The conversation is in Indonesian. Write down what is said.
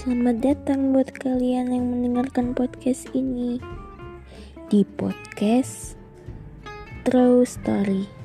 selamat datang buat kalian yang mendengarkan podcast ini di podcast True Story.